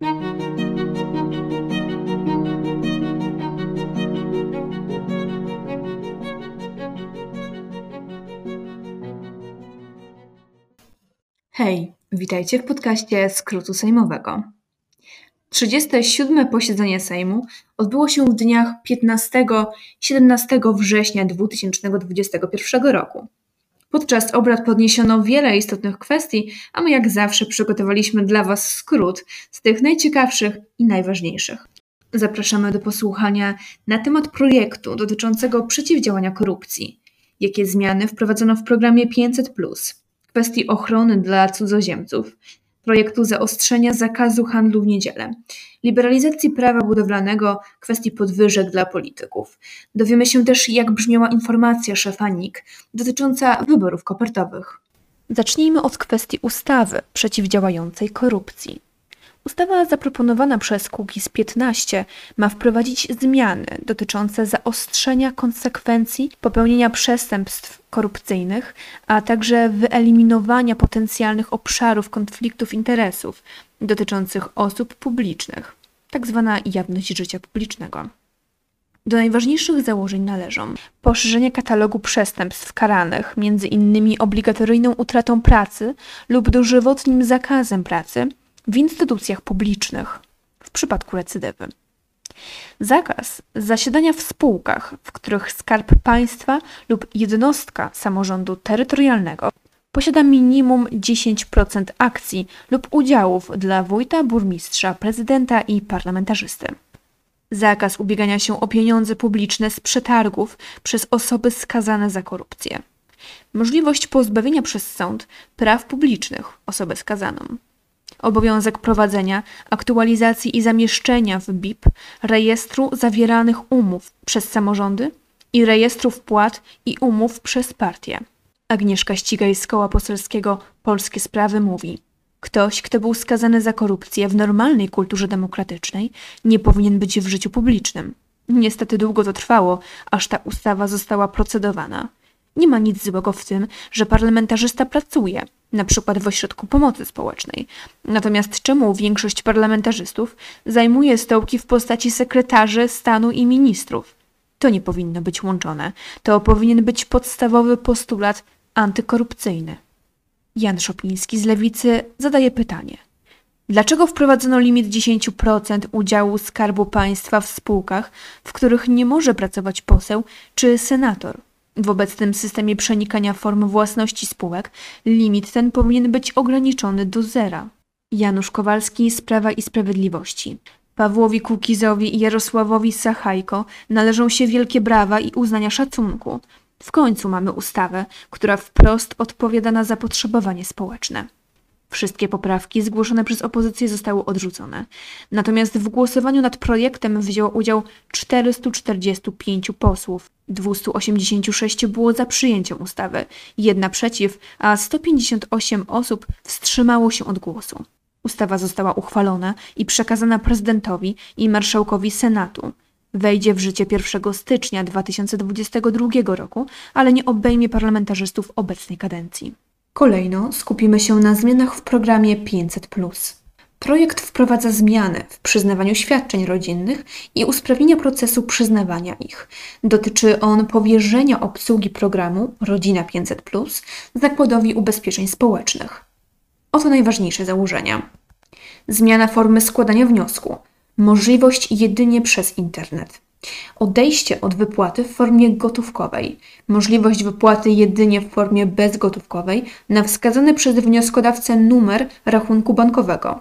Hej, witajcie w podcaście Skrótu Sejmowego. 37. posiedzenie Sejmu odbyło się w dniach 15-17 września 2021 roku. Podczas obrad podniesiono wiele istotnych kwestii, a my jak zawsze przygotowaliśmy dla Was skrót z tych najciekawszych i najważniejszych. Zapraszamy do posłuchania na temat projektu dotyczącego przeciwdziałania korupcji. Jakie zmiany wprowadzono w programie 500, kwestii ochrony dla cudzoziemców, projektu zaostrzenia zakazu handlu w niedzielę, liberalizacji prawa budowlanego, kwestii podwyżek dla polityków. Dowiemy się też, jak brzmiała informacja szefa NIK dotycząca wyborów kopertowych. Zacznijmy od kwestii ustawy przeciwdziałającej korupcji. Ustawa zaproponowana przez Kukiz 15 ma wprowadzić zmiany dotyczące zaostrzenia konsekwencji popełnienia przestępstw korupcyjnych, a także wyeliminowania potencjalnych obszarów konfliktów interesów dotyczących osób publicznych, tzw. Tak jawność życia publicznego. Do najważniejszych założeń należą poszerzenie katalogu przestępstw karanych, m.in. obligatoryjną utratą pracy lub dożywotnim zakazem pracy w instytucjach publicznych w przypadku recydywy. Zakaz zasiadania w spółkach, w których skarb państwa lub jednostka samorządu terytorialnego posiada minimum 10% akcji lub udziałów dla wójta, burmistrza, prezydenta i parlamentarzysty. Zakaz ubiegania się o pieniądze publiczne z przetargów przez osoby skazane za korupcję. Możliwość pozbawienia przez sąd praw publicznych osoby skazaną obowiązek prowadzenia, aktualizacji i zamieszczenia w BIP rejestru zawieranych umów przez samorządy i rejestru wpłat i umów przez partie. Agnieszka Ścigaj z Koła Poselskiego Polskie Sprawy mówi Ktoś, kto był skazany za korupcję w normalnej kulturze demokratycznej, nie powinien być w życiu publicznym. Niestety długo to trwało, aż ta ustawa została procedowana. Nie ma nic złego w tym, że parlamentarzysta pracuje, na przykład w ośrodku pomocy społecznej. Natomiast czemu większość parlamentarzystów zajmuje stołki w postaci sekretarzy stanu i ministrów? To nie powinno być łączone. To powinien być podstawowy postulat antykorupcyjny. Jan Szopiński z Lewicy zadaje pytanie. Dlaczego wprowadzono limit 10% udziału Skarbu Państwa w spółkach, w których nie może pracować poseł czy senator? W obecnym systemie przenikania form własności spółek limit ten powinien być ograniczony do zera. Janusz Kowalski z Prawa i Sprawiedliwości. Pawłowi Kukizowi i Jarosławowi Sachajko należą się wielkie brawa i uznania szacunku. W końcu mamy ustawę, która wprost odpowiada na zapotrzebowanie społeczne. Wszystkie poprawki zgłoszone przez opozycję zostały odrzucone. Natomiast w głosowaniu nad projektem wzięło udział 445 posłów. 286 było za przyjęciem ustawy, jedna przeciw, a 158 osób wstrzymało się od głosu. Ustawa została uchwalona i przekazana prezydentowi i marszałkowi Senatu. Wejdzie w życie 1 stycznia 2022 roku, ale nie obejmie parlamentarzystów obecnej kadencji. Kolejno skupimy się na zmianach w programie 500. Projekt wprowadza zmiany w przyznawaniu świadczeń rodzinnych i usprawnienia procesu przyznawania ich. Dotyczy on powierzenia obsługi programu Rodzina 500 Zakładowi Ubezpieczeń Społecznych. Oto najważniejsze założenia. Zmiana formy składania wniosku. Możliwość jedynie przez internet. Odejście od wypłaty w formie gotówkowej, możliwość wypłaty jedynie w formie bezgotówkowej na wskazany przez wnioskodawcę numer rachunku bankowego,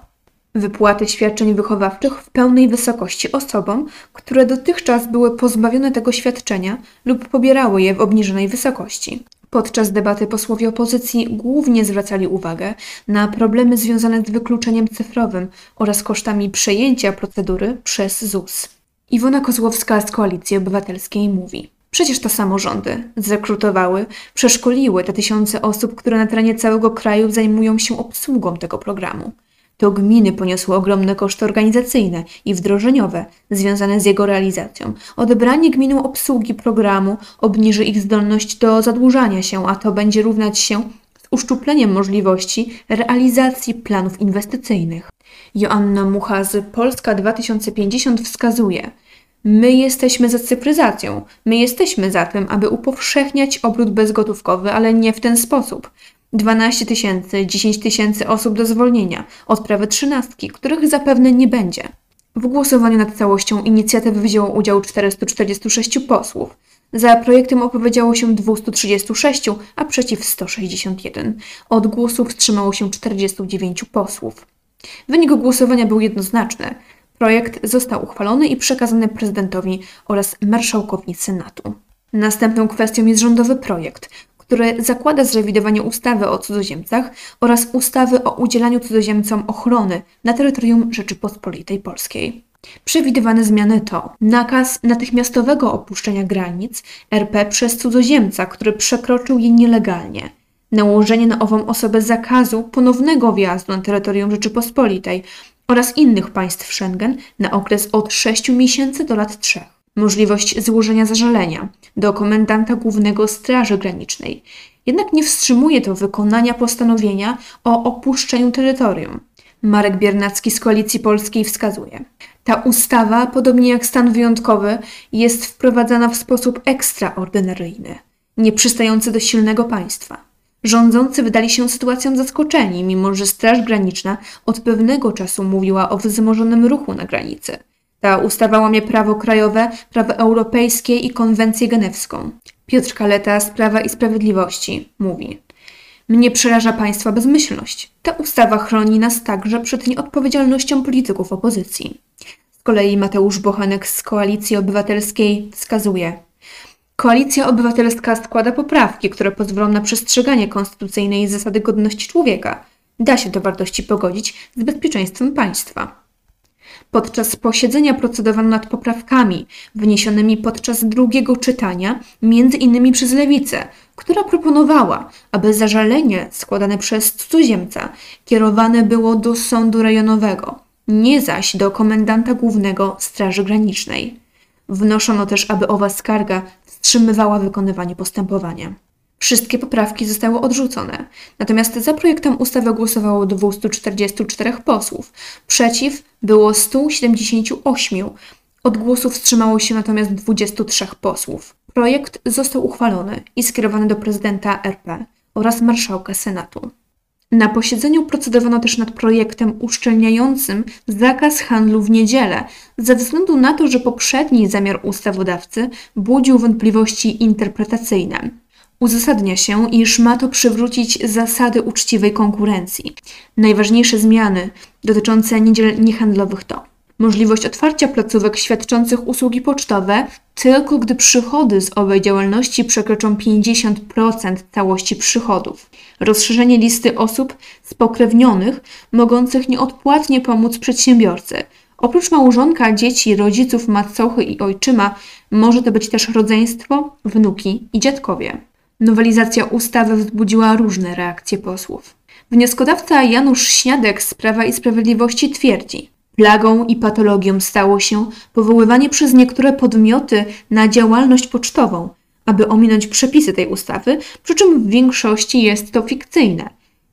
wypłaty świadczeń wychowawczych w pełnej wysokości osobom, które dotychczas były pozbawione tego świadczenia lub pobierały je w obniżonej wysokości. Podczas debaty posłowie opozycji głównie zwracali uwagę na problemy związane z wykluczeniem cyfrowym oraz kosztami przejęcia procedury przez ZUS. Iwona Kozłowska z Koalicji Obywatelskiej mówi: Przecież to samorządy zrekrutowały, przeszkoliły te tysiące osób, które na terenie całego kraju zajmują się obsługą tego programu. To gminy poniosły ogromne koszty organizacyjne i wdrożeniowe związane z jego realizacją. Odebranie gminom obsługi programu obniży ich zdolność do zadłużania się, a to będzie równać się uszczupleniem możliwości realizacji planów inwestycyjnych. Joanna Mucha z Polska 2050 wskazuje, My jesteśmy za cyfryzacją. My jesteśmy za tym, aby upowszechniać obrót bezgotówkowy, ale nie w ten sposób. 12 tysięcy, 10 tysięcy osób do zwolnienia od prawy trzynastki, których zapewne nie będzie. W głosowaniu nad całością inicjatywy wzięło udział 446 posłów. Za projektem opowiedziało się 236, a przeciw 161. Od głosów wstrzymało się 49 posłów. Wynik głosowania był jednoznaczny. Projekt został uchwalony i przekazany prezydentowi oraz marszałkowi Senatu. Następną kwestią jest rządowy projekt, który zakłada zrewidowanie ustawy o cudzoziemcach oraz ustawy o udzielaniu cudzoziemcom ochrony na terytorium Rzeczypospolitej Polskiej. Przewidywane zmiany to nakaz natychmiastowego opuszczenia granic RP przez cudzoziemca, który przekroczył je nielegalnie, nałożenie na ową osobę zakazu ponownego wjazdu na terytorium Rzeczypospolitej oraz innych państw Schengen na okres od 6 miesięcy do lat 3. Możliwość złożenia zażalenia do komendanta głównego Straży Granicznej. Jednak nie wstrzymuje to wykonania postanowienia o opuszczeniu terytorium. Marek Biernacki z Koalicji Polskiej wskazuje. Ta ustawa, podobnie jak stan wyjątkowy, jest wprowadzana w sposób ekstraordynaryjny, nieprzystający do silnego państwa. Rządzący wydali się sytuacją zaskoczeni, mimo że Straż Graniczna od pewnego czasu mówiła o wzmożonym ruchu na granicy. Ta ustawa łamie prawo krajowe, prawo europejskie i konwencję genewską. Piotr Kaleta z Prawa i Sprawiedliwości mówi: Mnie przeraża państwa bezmyślność. Ta ustawa chroni nas także przed nieodpowiedzialnością polityków opozycji. Z kolei Mateusz Bochanek z Koalicji Obywatelskiej wskazuje: Koalicja Obywatelska składa poprawki, które pozwolą na przestrzeganie konstytucyjnej zasady godności człowieka. Da się te wartości pogodzić z bezpieczeństwem państwa. Podczas posiedzenia procedowano nad poprawkami wniesionymi podczas drugiego czytania, między innymi przez Lewicę, która proponowała, aby zażalenie składane przez cudzoziemca kierowane było do sądu rejonowego, nie zaś do komendanta głównego Straży Granicznej. Wnoszono też, aby owa skarga wstrzymywała wykonywanie postępowania. Wszystkie poprawki zostały odrzucone, natomiast za projektem ustawy głosowało 244 posłów, przeciw było 178, od głosów wstrzymało się natomiast 23 posłów. Projekt został uchwalony i skierowany do prezydenta RP oraz marszałka Senatu. Na posiedzeniu procedowano też nad projektem uszczelniającym zakaz handlu w niedzielę, ze względu na to, że poprzedni zamiar ustawodawcy budził wątpliwości interpretacyjne. Uzasadnia się, iż ma to przywrócić zasady uczciwej konkurencji. Najważniejsze zmiany dotyczące niedziel niehandlowych to możliwość otwarcia placówek świadczących usługi pocztowe tylko gdy przychody z owej działalności przekroczą 50% całości przychodów, rozszerzenie listy osób spokrewnionych mogących nieodpłatnie pomóc przedsiębiorcy. Oprócz małżonka, dzieci, rodziców, macochy i ojczyma może to być też rodzeństwo, wnuki i dziadkowie. Nowelizacja ustawy wzbudziła różne reakcje posłów. Wnioskodawca Janusz Śniadek z Prawa i Sprawiedliwości twierdzi, Plagą i patologią stało się powoływanie przez niektóre podmioty na działalność pocztową, aby ominąć przepisy tej ustawy, przy czym w większości jest to fikcyjne.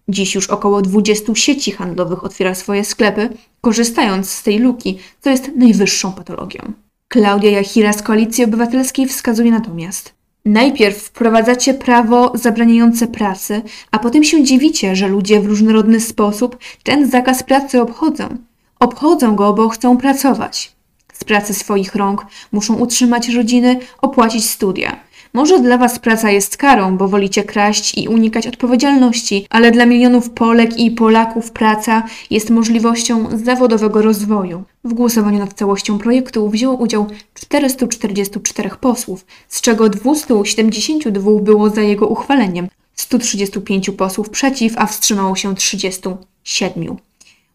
Dziś już około 20 sieci handlowych otwiera swoje sklepy, korzystając z tej luki, co jest najwyższą patologią. Klaudia Jachira z Koalicji Obywatelskiej wskazuje natomiast, Najpierw wprowadzacie prawo zabraniające pracy, a potem się dziwicie, że ludzie w różnorodny sposób ten zakaz pracy obchodzą. Obchodzą go, bo chcą pracować. Z pracy swoich rąk muszą utrzymać rodziny, opłacić studia. Może dla Was praca jest karą, bo wolicie kraść i unikać odpowiedzialności, ale dla milionów Polek i Polaków praca jest możliwością zawodowego rozwoju. W głosowaniu nad całością projektu wzięło udział 444 posłów, z czego 272 było za jego uchwaleniem, 135 posłów przeciw, a wstrzymało się 37.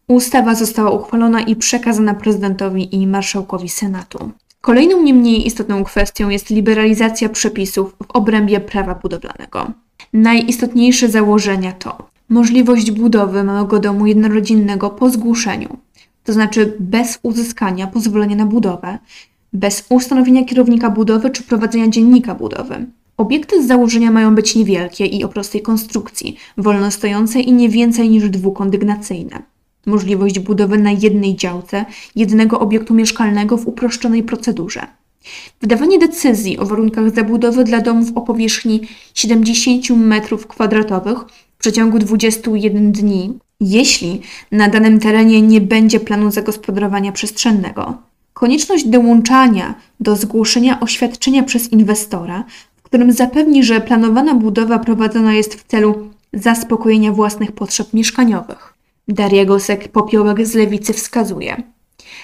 Ustawa została uchwalona i przekazana prezydentowi i marszałkowi Senatu. Kolejną nie mniej istotną kwestią jest liberalizacja przepisów w obrębie prawa budowlanego. Najistotniejsze założenia to możliwość budowy małego domu jednorodzinnego po zgłoszeniu, to znaczy bez uzyskania pozwolenia na budowę, bez ustanowienia kierownika budowy czy prowadzenia dziennika budowy, Obiekty z założenia mają być niewielkie i o prostej konstrukcji, wolno stojące i nie więcej niż dwukondygnacyjne. Możliwość budowy na jednej działce jednego obiektu mieszkalnego w uproszczonej procedurze. Wydawanie decyzji o warunkach zabudowy dla domów o powierzchni 70 m2 w przeciągu 21 dni, jeśli na danym terenie nie będzie planu zagospodarowania przestrzennego. Konieczność dołączania do zgłoszenia oświadczenia przez inwestora, w którym zapewni, że planowana budowa prowadzona jest w celu zaspokojenia własnych potrzeb mieszkaniowych. Daria Gosek-Popiołek z Lewicy wskazuje.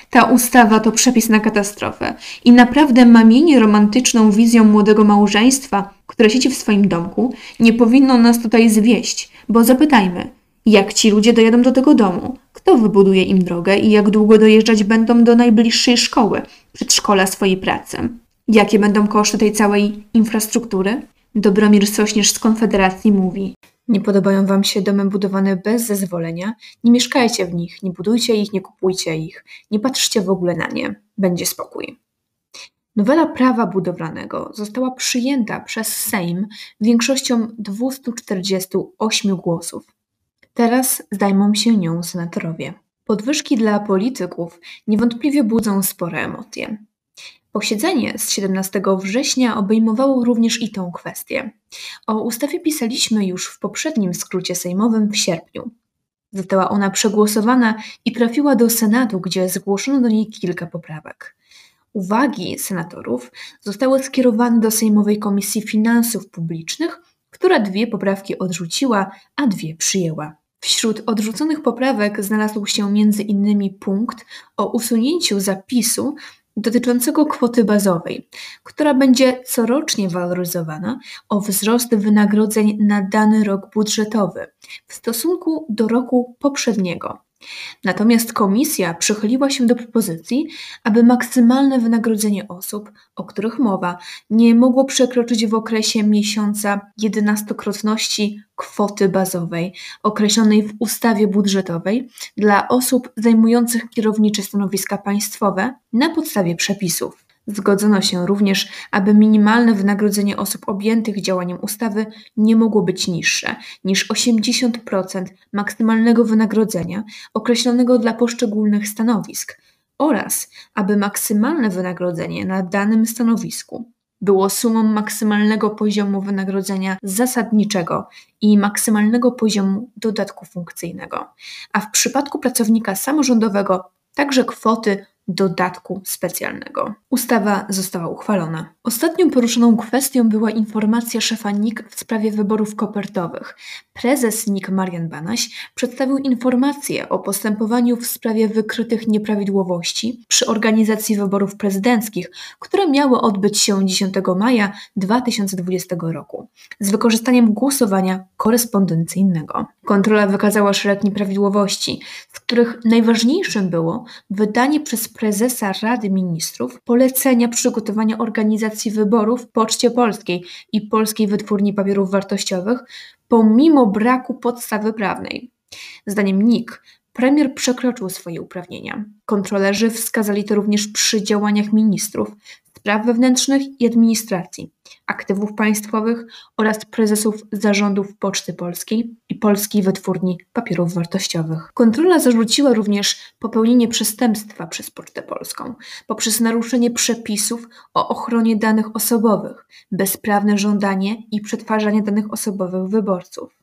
Ta ustawa to przepis na katastrofę i naprawdę mamienie romantyczną wizją młodego małżeństwa, które siedzi w swoim domku, nie powinno nas tutaj zwieść, bo zapytajmy, jak ci ludzie dojadą do tego domu? Kto wybuduje im drogę i jak długo dojeżdżać będą do najbliższej szkoły, przedszkola swojej pracy? Jakie będą koszty tej całej infrastruktury? Dobromir Sośnierz z Konfederacji mówi: Nie podobają Wam się domy budowane bez zezwolenia? Nie mieszkajcie w nich, nie budujcie ich, nie kupujcie ich, nie patrzcie w ogóle na nie. Będzie spokój. Nowela prawa budowlanego została przyjęta przez Sejm większością 248 głosów. Teraz zajmą się nią senatorowie. Podwyżki dla polityków niewątpliwie budzą spore emocje. Posiedzenie z 17 września obejmowało również i tą kwestię. O ustawie pisaliśmy już w poprzednim skrócie sejmowym w sierpniu. Została ona przegłosowana i trafiła do Senatu, gdzie zgłoszono do niej kilka poprawek. Uwagi senatorów zostały skierowane do Sejmowej Komisji Finansów Publicznych, która dwie poprawki odrzuciła, a dwie przyjęła. Wśród odrzuconych poprawek znalazł się m.in. punkt o usunięciu zapisu dotyczącego kwoty bazowej, która będzie corocznie waloryzowana o wzrost wynagrodzeń na dany rok budżetowy w stosunku do roku poprzedniego. Natomiast komisja przychyliła się do propozycji, aby maksymalne wynagrodzenie osób, o których mowa, nie mogło przekroczyć w okresie miesiąca jedenastokrotności kwoty bazowej określonej w ustawie budżetowej dla osób zajmujących kierownicze stanowiska państwowe na podstawie przepisów. Zgodzono się również, aby minimalne wynagrodzenie osób objętych działaniem ustawy nie mogło być niższe niż 80% maksymalnego wynagrodzenia określonego dla poszczególnych stanowisk oraz aby maksymalne wynagrodzenie na danym stanowisku było sumą maksymalnego poziomu wynagrodzenia zasadniczego i maksymalnego poziomu dodatku funkcyjnego, a w przypadku pracownika samorządowego także kwoty dodatku specjalnego. Ustawa została uchwalona. Ostatnią poruszoną kwestią była informacja szefa NIK w sprawie wyborów kopertowych. Prezes NIK Marian Banaś przedstawił informację o postępowaniu w sprawie wykrytych nieprawidłowości przy organizacji wyborów prezydenckich, które miały odbyć się 10 maja 2020 roku z wykorzystaniem głosowania korespondencyjnego. Kontrola wykazała szereg nieprawidłowości, z których najważniejszym było wydanie przez prezesa Rady Ministrów polecenia przygotowania organizacji wyborów Poczcie Polskiej i Polskiej Wytwórni Papierów Wartościowych, pomimo braku podstawy prawnej. Zdaniem NIK premier przekroczył swoje uprawnienia. Kontrolerzy wskazali to również przy działaniach ministrów, spraw wewnętrznych i administracji, aktywów państwowych oraz prezesów zarządów Poczty Polskiej i Polskiej Wytwórni Papierów Wartościowych. Kontrola zarzuciła również popełnienie przestępstwa przez Pocztę Polską poprzez naruszenie przepisów o ochronie danych osobowych, bezprawne żądanie i przetwarzanie danych osobowych wyborców.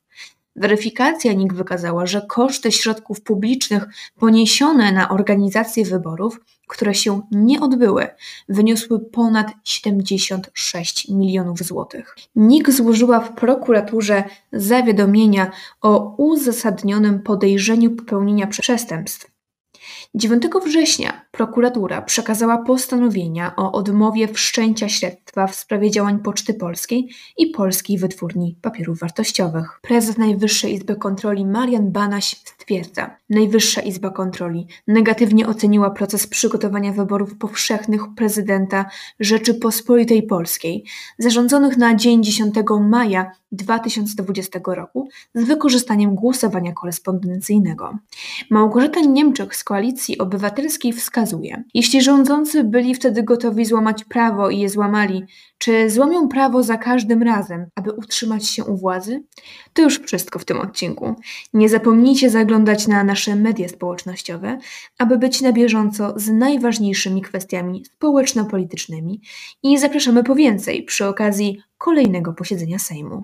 Weryfikacja NIK wykazała, że koszty środków publicznych poniesione na organizację wyborów, które się nie odbyły, wyniosły ponad 76 milionów złotych. NIK złożyła w prokuraturze zawiadomienia o uzasadnionym podejrzeniu popełnienia przestępstw 9 września prokuratura przekazała postanowienia o odmowie wszczęcia śledztwa w sprawie działań Poczty Polskiej i Polskiej Wytwórni Papierów Wartościowych. Prezes Najwyższej Izby Kontroli Marian Banaś stwierdza, Najwyższa Izba Kontroli negatywnie oceniła proces przygotowania wyborów powszechnych prezydenta Rzeczypospolitej Polskiej, zarządzonych na dzień 10 maja 2020 roku z wykorzystaniem głosowania korespondencyjnego. Małgorzata Niemczech z Koalicji Obywatelskiej wskazuje, jeśli rządzący byli wtedy gotowi złamać prawo i je złamali, czy złamią prawo za każdym razem, aby utrzymać się u władzy? To już wszystko w tym odcinku. Nie zapomnijcie zaglądać na nasze media społecznościowe, aby być na bieżąco z najważniejszymi kwestiami społeczno-politycznymi i zapraszamy po więcej przy okazji kolejnego posiedzenia Sejmu.